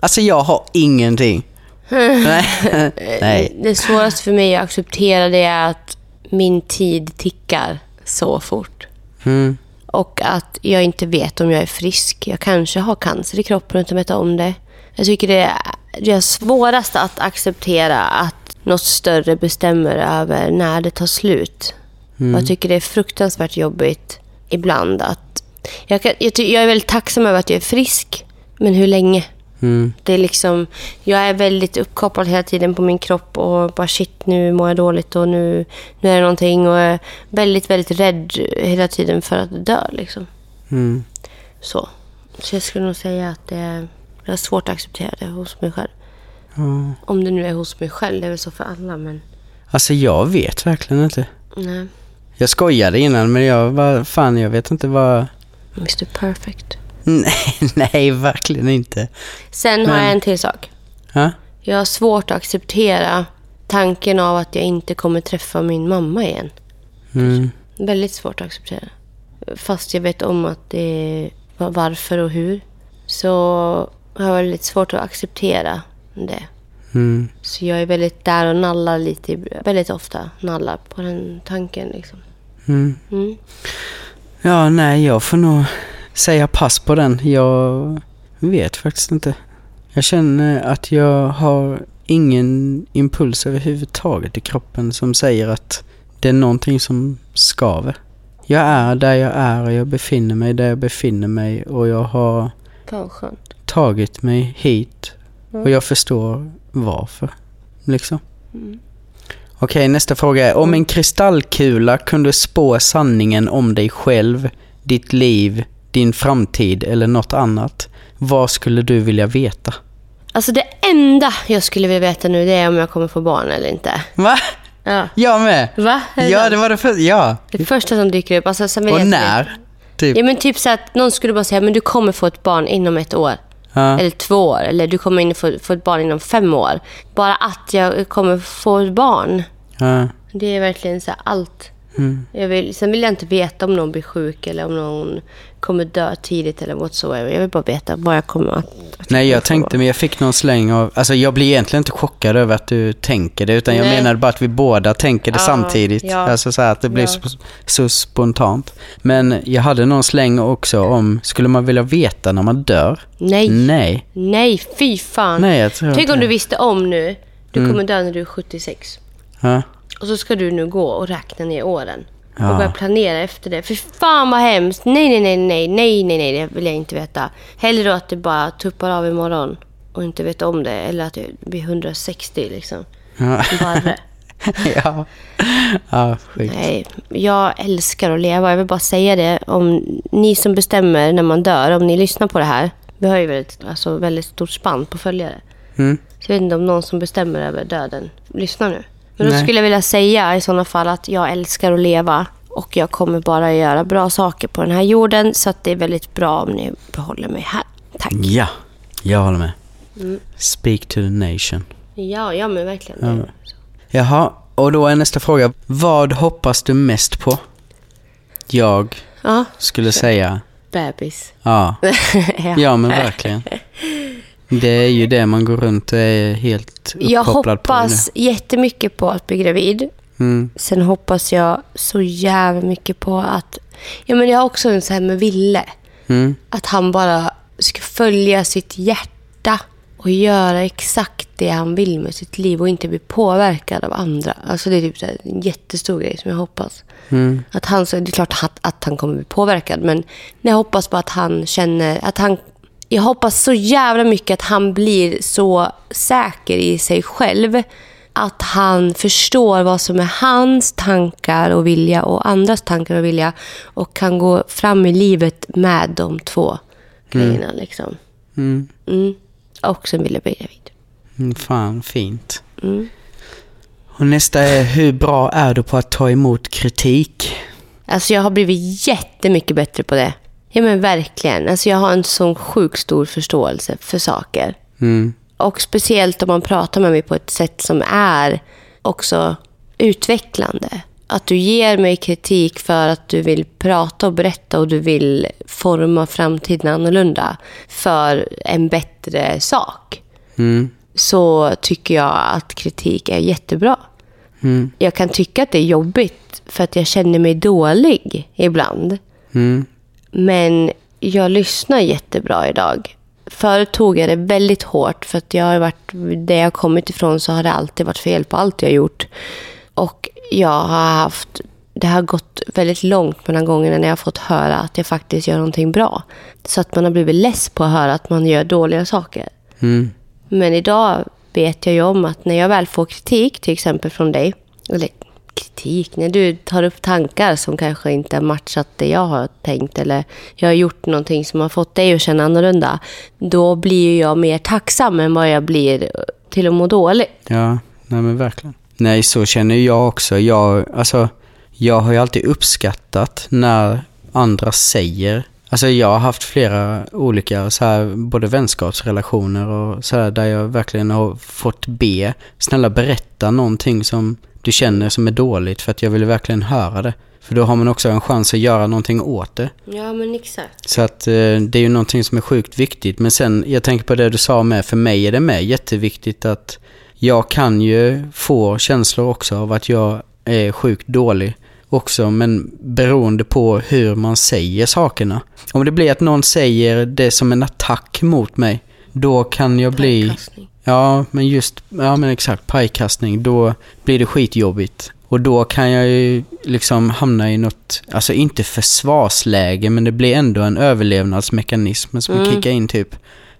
Alltså jag har ingenting. Nej. Nej. Det svåraste för mig att acceptera det är att min tid tickar så fort. Mm. Och att jag inte vet om jag är frisk. Jag kanske har cancer i kroppen utan att veta om det. Jag tycker det är det svårast att acceptera att något större bestämmer över när det tar slut. Och jag tycker det är fruktansvärt jobbigt ibland att... Jag, kan, jag, jag är väldigt tacksam över att jag är frisk, men hur länge? Mm. Det är liksom, jag är väldigt uppkopplad hela tiden på min kropp och bara shit, nu mår jag dåligt och nu, nu är det någonting. Och jag är väldigt, väldigt rädd hela tiden för att dö. Liksom. Mm. Så. Så jag skulle nog säga att det är, det är svårt att acceptera det hos mig själv. Ja. Om det nu är hos mig själv, det är väl så för alla, men Alltså jag vet verkligen inte. nej. Jag skojade innan men jag var fan jag vet inte vad... Mr Perfect. Nej, nej verkligen inte. Sen har Men- jag en till sak. Ja? Jag har svårt att acceptera tanken av att jag inte kommer träffa min mamma igen. Mm. Väldigt svårt att acceptera. Fast jag vet om att det är va- varför och hur. så har jag väldigt svårt att acceptera det. Mm. Så jag är väldigt där och nallar lite, väldigt ofta nallar på den tanken liksom. Mm. Mm. Ja, nej, jag får nog säga pass på den. Jag vet faktiskt inte. Jag känner att jag har ingen impuls överhuvudtaget i kroppen som säger att det är någonting som skaver. Jag är där jag är och jag befinner mig där jag befinner mig och jag har tagit mig hit och jag förstår varför. Liksom. Mm. Okej, nästa fråga är. Om en kristallkula kunde spå sanningen om dig själv, ditt liv, din framtid eller något annat, vad skulle du vilja veta? Alltså det enda jag skulle vilja veta nu det är om jag kommer få barn eller inte. Va? Ja. Jag med! Va? Ja, det var det första. Ja. det första som dyker upp. Alltså, sen Och när? Typ. Ja men typ så att någon skulle bara säga men du kommer få ett barn inom ett år. Ja. Eller två år. Eller du kommer in få, få ett barn inom fem år. Bara att jag kommer få ett barn. Ja. Det är verkligen så allt. Mm. Jag vill, sen vill jag inte veta om någon blir sjuk eller om någon kommer dö tidigt eller whatsoever. Jag vill bara veta vad jag kommer att... att Nej, jag tänkte, men jag fick någon släng av... Alltså jag blir egentligen inte chockad över att du tänker det, utan jag Nej. menade bara att vi båda tänker det Ja, samtidigt. ja. Alltså så att det blir Ja. så, så spontant. Men jag hade någon släng också om, skulle man vilja veta när man dör? Nej. Nej. Nej, fy fan. Nej, jag tror Tänk om du det. visste om nu. Du Mm. kommer dö när du är 76. Ja. Och så ska du nu gå och räkna ner åren. Ja. Och börja planera efter det. För fan vad hemskt. Nej, nej, nej, nej, nej, nej, nej, det vill jag inte veta. Hellre då att det bara tuppar av imorgon och inte vet om det. Eller att det blir 160 liksom. Ja. Ja. Ja, sjukt. Nej, jag älskar att leva. Jag vill bara säga det. Om ni som bestämmer när man dör, om ni lyssnar på det här. Vi har ju väldigt, alltså, väldigt stort spann på följare. Mm. Så jag vet inte om någon som bestämmer över döden lyssnar nu. Men då skulle jag vilja säga i sådana fall att jag älskar att leva och jag kommer bara göra bra saker på den här jorden så att det är väldigt bra om ni behåller mig här. Tack. Ja, jag håller med. Mm. Speak to the nation. Ja, ja men verkligen. Ja, Jaha, och då är nästa fråga. Vad hoppas du mest på? Jag Ja, skulle säga, bebis. ja. Ja, men verkligen. Det är ju det man går runt och är helt Jag uppkopplad på hoppas jättemycket på att bli gravid. Mm. Sen hoppas jag så jävla mycket på att... Ja, men jag har också en så här med Ville. Mm. Att han bara ska följa sitt hjärta och göra exakt det han vill med sitt liv och inte bli påverkad av andra. Alltså det är typ en jättestor grej som jag hoppas. Mm. Att han, så det är klart att, att han kommer bli påverkad, men jag hoppas på att han känner att han... Jag hoppas så jävla mycket att han blir så säker i sig själv att han förstår vad som är hans tankar och vilja och andras tankar och vilja och kan gå fram i livet med de två grejerna. Liksom. Mm. Mm. Och sen vill jag bli gravid. Mm, Fan, fint. Mm. Och nästa är, hur bra är du på att ta emot kritik? Alltså jag har blivit jättemycket bättre på det. Ja men verkligen. Alltså jag har en sån sjukt stor förståelse för saker. Mm. Och speciellt om man pratar med mig på ett sätt som är också utvecklande. Att du ger mig kritik för att du vill prata och berätta och du vill forma framtiden annorlunda för en bättre sak. Mm. Så tycker jag att kritik är jättebra. Mm. Jag kan tycka att det är jobbigt för att jag känner mig dålig ibland. Mm. Men jag lyssnar jättebra idag. Förut tog jag det väldigt hårt för att jag har varit, där jag kommit ifrån så har det alltid varit fel på allt jag gjort. Och jag har haft, det har gått väldigt långt mellan gångerna när jag har fått höra att jag faktiskt gör någonting bra. Så att man har blivit less på att höra att man gör dåliga saker. Mm. Men idag vet jag ju om att när jag väl får kritik, till exempel från dig, eller kritik, när du tar upp tankar som kanske inte har matchat det jag har tänkt eller jag har gjort någonting som har fått dig att känna annorlunda, då blir jag mer tacksam än vad jag blir eh, till att må dåligt. Ja, nej men verkligen. Nej, så känner jag också. Jag, alltså, jag har ju alltid uppskattat när andra säger Alltså jag har haft flera olika så här, både vänskapsrelationer och så här, där jag verkligen har fått be, snälla berätta någonting som du känner som är dåligt för att jag vill verkligen höra det. För då har man också en chans att göra någonting åt det. Ja, men exakt. Så att eh, det är ju någonting som är sjukt viktigt. Men sen, jag tänker på det du sa med, för mig är det med jätteviktigt att jag kan ju få känslor också av att jag är sjukt dålig också, men beroende på hur man säger sakerna. Om det blir att någon säger det som en attack mot mig, då kan jag bli... Ja, men just, ja men exakt, pajkastning, då blir det skitjobbigt. Och då kan jag ju liksom hamna i något, alltså inte försvarsläge, men det blir ändå en överlevnadsmekanism som Mm. kickar in typ.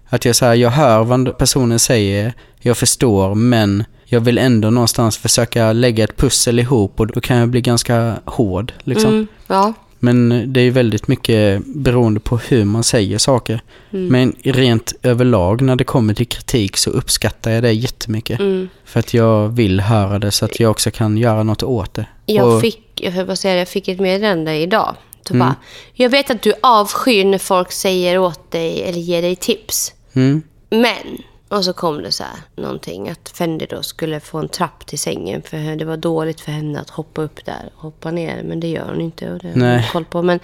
Att jag säger, jag hör vad personen säger, jag förstår, men jag vill ändå någonstans försöka lägga ett pussel ihop och då kan jag bli ganska hård liksom. Mm, ja. Men det är ju väldigt mycket beroende på hur man säger saker. Mm. Men rent överlag när det kommer till kritik så uppskattar jag det jättemycket. Mm. För att jag vill höra det så att jag också kan göra något åt det. Jag Och- fick, jag får säga jag fick ett meddelande idag. Så Mm. bara, jag vet att du avskyr när folk säger åt dig eller ger dig tips. Mm, Men, och så kom det så här någonting att Fendi då skulle få en trapp till sängen för det var dåligt för henne att hoppa upp där och hoppa ner. Men det gör hon inte och det har Nej. koll på. Men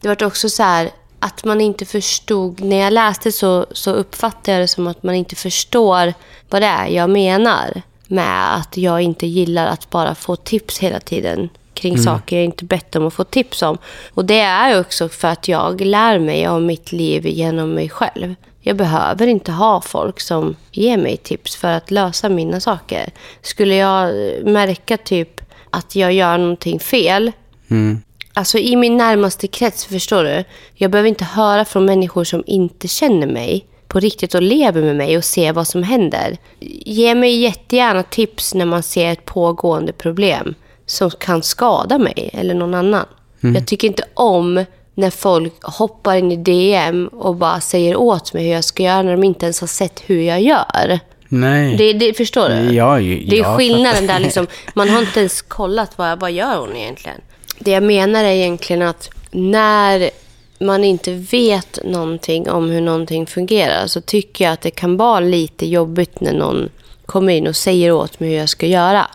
det var också så här att man inte förstod. När jag läste så, så uppfattade jag det som att man inte förstår vad det är jag menar med att jag inte gillar att bara få tips hela tiden kring saker jag inte bett om att få tips om. Och det är också för att jag lär mig om mitt liv genom mig själv. Jag behöver inte ha folk som ger mig tips för att lösa mina saker. Skulle jag eh, märka typ att jag gör någonting fel, mm, alltså i min närmaste krets, förstår du? Jag behöver inte höra från människor som inte känner mig på riktigt och lever med mig och ser vad som händer. Ge mig jättegärna tips när man ser ett pågående problem som kan skada mig eller någon annan. Jag tycker inte om när folk hoppar in i DM och bara säger åt mig hur jag ska göra när de inte ens har sett hur jag gör. nej. Det, det, förstår du? Ja, ju- det är ja, skillnaden där liksom. Man har inte ens kollat vad, vad gör hon egentligen. Det jag menar är egentligen att när man inte vet någonting om hur någonting fungerar så tycker jag att det kan vara lite jobbigt när någon kommer in och säger åt mig hur jag ska göra.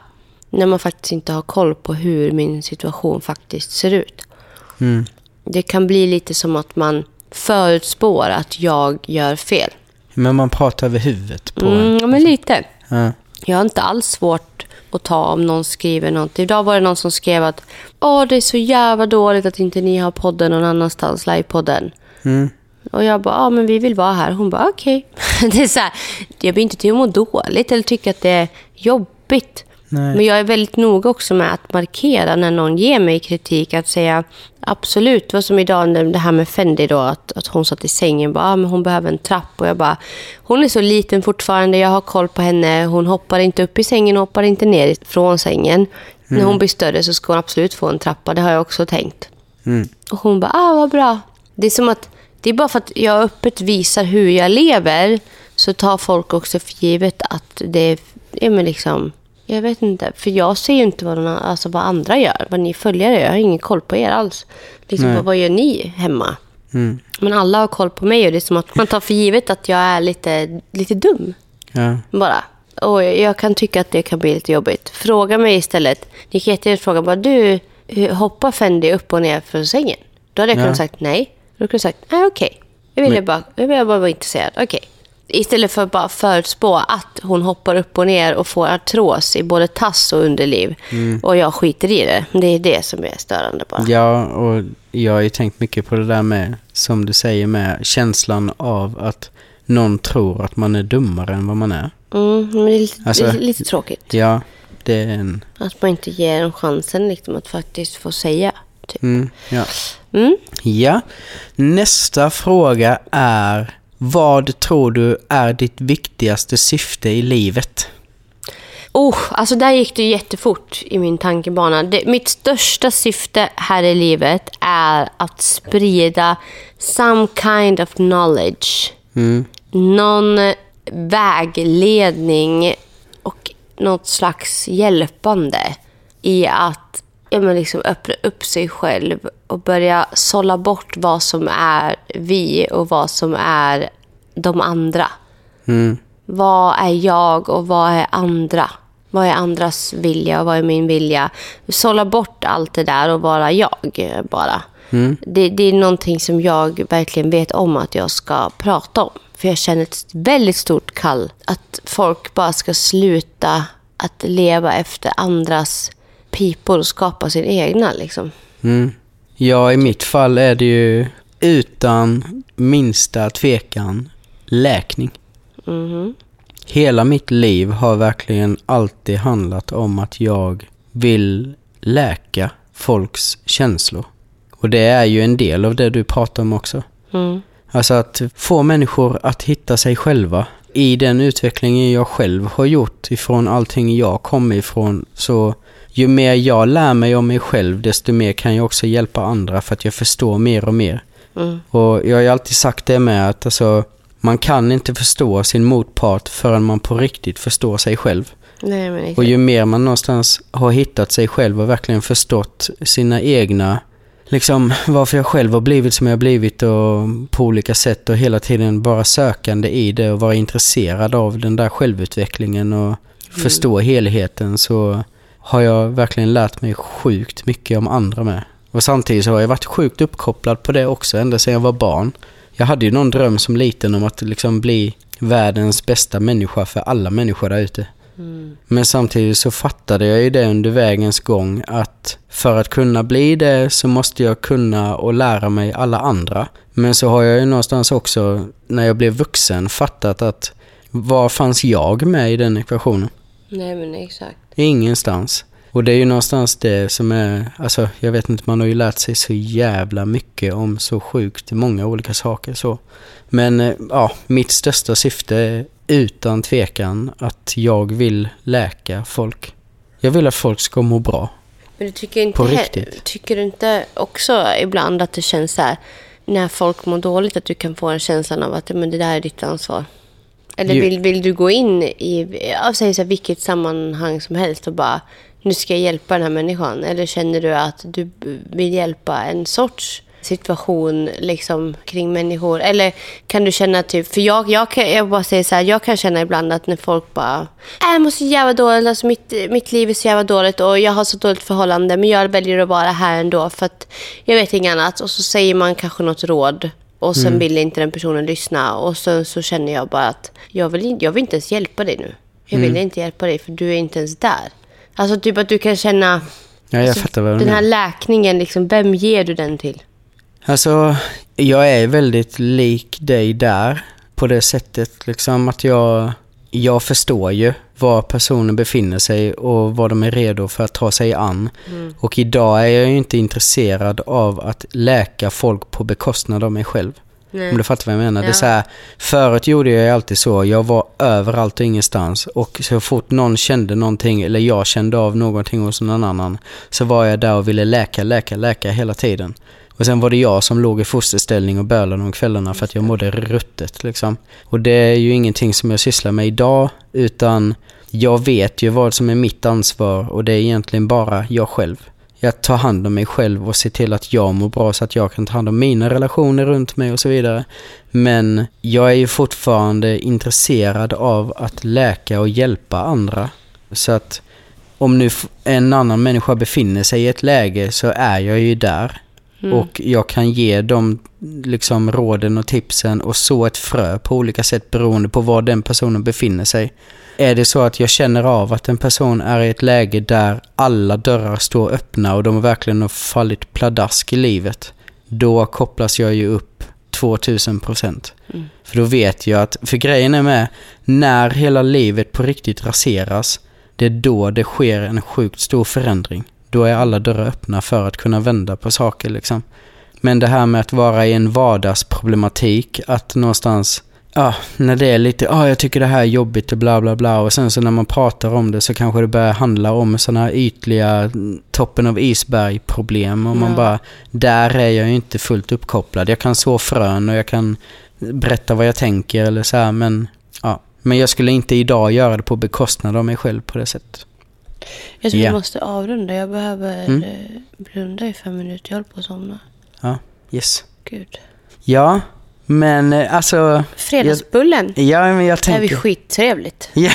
När man faktiskt inte har koll på hur min situation faktiskt ser ut. Mm. Det kan bli lite som att man förutspår att jag gör fel. Men man pratar över huvudet på en. Mm, ja, men lite. Ja. Jag har inte alls svårt att ta om någon skriver något. Idag var det någon som skrev att Åh, det är så jävla dåligt att inte ni har podden någon annanstans, livepodden. Mm. Och jag bara, ja men vi vill vara här. Hon bara, okej. Det är så här, jag blir inte till att må dåligt eller tycka att det är jobbigt. Nej. Men jag är väldigt noga också med att markera när någon ger mig kritik. Att säga absolut, vad som idag när det här med Fendi då. Att, att hon satt i sängen bara, ah, men hon behöver en trapp. Och jag bara, hon är så liten fortfarande. Jag har koll på henne. Hon hoppar inte upp i sängen och hoppar inte ner från sängen. När hon blir större så ska hon absolut få en trappa. Det har jag också tänkt. Mm. Och hon bara, ah vad bra. Det är som att, det är bara för att jag öppet visar hur jag lever så tar folk också för givet att det är, men liksom, jag vet inte. För jag ser ju inte vad, någon, alltså vad andra gör, vad ni följare gör. Jag har ingen koll på er alls. Liksom, vad, vad gör ni hemma? Mm. Men alla har koll på mig och det är som att man tar för givet att jag är lite, lite dum. Ja. Bara. Och jag kan tycka att det kan bli lite jobbigt. Fråga mig istället. Ni kan jättegärna fråga bara, du, hoppar Fendi upp och ner från sängen? Då hade jag Ja. kunnat sagt nej. Då hade jag kunnat sagt, nej okej. Jag ville bara, jag ville bara vara intresserad. Okej. Istället för att bara förutspå att hon hoppar upp och ner och får artros i både tass och underliv. Mm. Och jag skiter i det. Det är det som är störande bara. Ja, och jag har ju tänkt mycket på det där med, som du säger, med känslan av att någon tror att man är dummare än vad man är. Mm, men det är lite, Alltså- lite tråkigt. Ja, det är en... Att man inte ger dem chansen liksom, att faktiskt få säga. Typ. Mm, ja. Mm. ja. Nästa fråga är, vad tror du är ditt viktigaste syfte i livet? Oh, alltså där gick det jättefort i min tankebana. Det, mitt största syfte här i livet är att sprida some kind of knowledge. Mm, Någon vägledning och något slags hjälpande i att ja, men liksom öppna upp sig själv och börja sålla bort vad som är vi och vad som är de andra. mm, Vad är jag och vad är andra? Vad är andras vilja och vad är min vilja? Sålla bort allt det där och vara jag bara. Mm. Det, det är någonting som jag verkligen vet om att jag ska prata om. För jag känner ett väldigt stort kall att folk bara ska sluta att leva efter andras pipor och skapa sin egna. Liksom. Mm. Ja, i mitt fall är det ju utan minsta tvekan läkning. Mhm. Hela mitt liv har verkligen alltid handlat om att jag vill läka folks känslor. Och det är ju en del av det du pratar om också. Mm. Alltså att få människor att hitta sig själva. I den utvecklingen jag själv har gjort ifrån allting jag kommer ifrån så ju mer jag lär mig om mig själv desto mer kan jag också hjälpa andra för att jag förstår mer och mer. Mm. Och jag har ju alltid sagt det med att alltså, man kan inte förstå sin motpart förrän man på riktigt förstår sig själv. Nej. Och ju mer man någonstans har hittat sig själv och verkligen förstått sina egna, liksom varför jag själv har blivit som jag har blivit och på olika sätt och hela tiden vara sökande i det och vara intresserad av den där självutvecklingen och förstå helheten så har jag verkligen lärt mig sjukt mycket om andra med. Och samtidigt så har jag varit sjukt uppkopplad på det också ända sedan jag var barn. Jag hade ju någon dröm som liten om att liksom bli världens bästa människa för alla människor där ute. Mm. Men samtidigt så fattade jag ju det under vägens gång att för att kunna bli det så måste jag kunna och lära mig alla andra. Men så har jag ju någonstans också när jag blev vuxen fattat att var fanns jag med i den ekvationen? Nej, men exakt. Ingenstans. Och det är ju någonstans det som är, alltså jag vet inte, man har ju lärt sig så jävla mycket om så sjukt många olika saker så. Men eh, ja, mitt största syfte är utan tvekan att jag vill läka folk. Jag vill att folk ska må bra. Men du tycker inte, På riktigt. tycker du inte också ibland att det känns så här, när folk mår dåligt, att du kan få en känslan av att men det där är ditt ansvar? Eller vill, vill du gå in i, så här, vilket sammanhang som helst och bara, nu ska jag hjälpa den här människan? Eller känner du att du vill hjälpa en sorts situation liksom kring människor? Eller kan du känna typ, för jag, jag, kan, jag bara säger så här, jag kan känna ibland att när folk bara, äh, jag mår så jävla dåligt, alltså mitt, mitt liv är så jävla dåligt och jag har så dåligt förhållande men jag väljer att vara här ändå för att jag vet inget annat. Och så säger man kanske något råd och sen vill inte den personen lyssna och så, så känner jag bara att jag vill, jag vill inte ens hjälpa dig nu. Jag vill inte hjälpa dig för du är inte ens där. Alltså typ att du kan känna Ja, jag alltså, fattar vad du den här läkningen, liksom, vem ger du den till? Alltså, jag är väldigt lik dig där på det sättet liksom att jag, jag förstår ju var personen befinner sig och vad de är redo för att ta sig an. Och idag är jag ju inte intresserad av att läka folk på bekostnad av mig själv. Nej. Om du fattar vad jag menar. Det är Ja. så här, förut gjorde jag alltid så. Jag var överallt och ingenstans. Och så fort någon kände någonting eller jag kände av någonting hos någon annan så var jag där och ville läka, läka, läka hela tiden. Och sen var det jag som låg i fosterställning och bölade om kvällarna för att jag mådde ruttet liksom. Och det är ju ingenting som jag sysslar med idag utan jag vet ju vad som är mitt ansvar och det är egentligen bara jag själv. Jag tar hand om mig själv och ser till att jag mår bra så att jag kan ta hand om mina relationer runt mig och så vidare. Men jag är ju fortfarande intresserad av att läka och hjälpa andra. Så att om nu en annan människa befinner sig i ett läge så är jag ju där. Och jag kan ge dem liksom råden och tipsen och så ett frö på olika sätt beroende på var den personen befinner sig. Är det så att jag känner av att en person är i ett läge där alla dörrar står öppna och de verkligen har fallit pladask i livet, då kopplas jag ju upp 2000 procent. För då vet jag att, för grejen är med, när hela livet på riktigt raseras, det är då det sker en sjukt stor förändring. Då är alla dörrar öppna för att kunna vända på saker liksom. Men det här med att vara i en vardagsproblematik, att någonstans, ja, när det är lite, ja, jag tycker det här är jobbigt och bla bla bla och sen så när man pratar om det så kanske det börjar handla om sådana här ytliga toppen av isberg problem och man Ja. bara, där är jag ju inte fullt uppkopplad. Jag kan så frön och jag kan berätta vad jag tänker eller så här, men ja. Men jag skulle inte idag göra det på bekostnad av mig själv på det sättet. Jag tror Ja. vi måste avrunda. Jag behöver Mm. eh, blunda i fem minuter. Jag håller på att somna. Ja, yes. Gud. Ja, Men eh, alltså... Fredagsbullen Jag, ja, men jag är tänker... vi skittrevligt. Ja,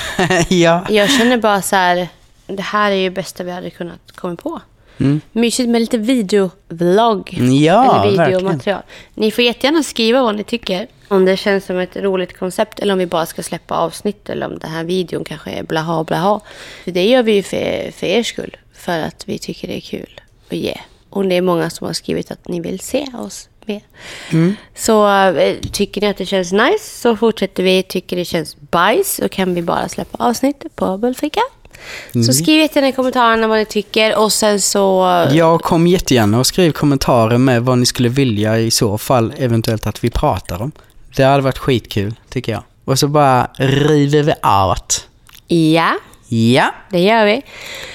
ja. Jag känner bara så här, det här är ju det bästa vi hade kunnat komma på. Mm. Mysigt med lite videovlogg. Ja, eller videomaterial. Ni får jättegärna skriva vad ni tycker. Om det känns som ett roligt koncept eller om vi bara ska släppa avsnitt eller om den här videon kanske är blaha blaha. För det gör vi ju för, för er skull. För att vi tycker det är kul att ge. Och det är många som har skrivit att ni vill se oss mer. Så eh, tycker ni att det känns nice så fortsätter vi. Tycker det känns bajs så kan vi bara släppa avsnitt på Bullfika. Så skriv jättegärna i kommentarerna vad ni tycker och sen så... Jag kom jättegärna och skriv kommentarer med vad ni skulle vilja i så fall eventuellt att vi pratar om. Det hade varit skitkul, tycker jag. Och så bara river vi out. Ja, Ja, det gör vi.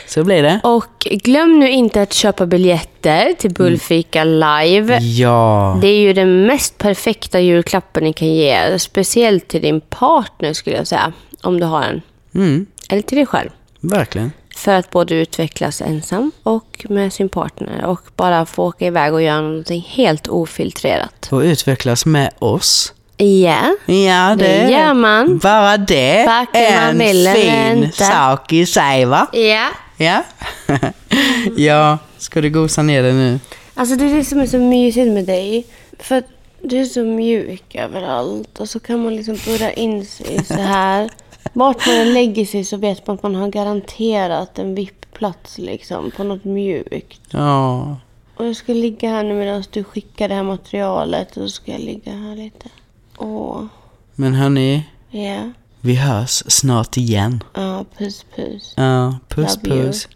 så blir det. Och glöm nu inte att köpa biljetter till Bullfika live. Ja. Det är ju den mest perfekta julklappen ni kan ge. Speciellt till din partner skulle jag säga. Om du har en. Mm, Eller till dig själv. Verkligen. För att både utvecklas ensam och med sin partner. Och bara få åka iväg och göra någonting helt ofiltrerat. Och utvecklas med oss. Ja, Ja, det, det gör man. Bara det Varken är en fin inte. sak i sig, va? Ja. Ja. ja, ska du gosa ner det nu? Alltså det är det som är så mysigt med dig. För att du är så mjuk överallt. Och så kan man liksom burra in sig så här. Vart man än lägger sig så vet man att man har garanterat en vippplats liksom. På något mjukt. Ja. Och jag ska ligga här nu medan du skickar det här materialet. Och så ska jag ligga här lite. Åh. Men hörni, Ja. vi hörs snart igen. Ja, puss puss. Ja, puss Love you. puss.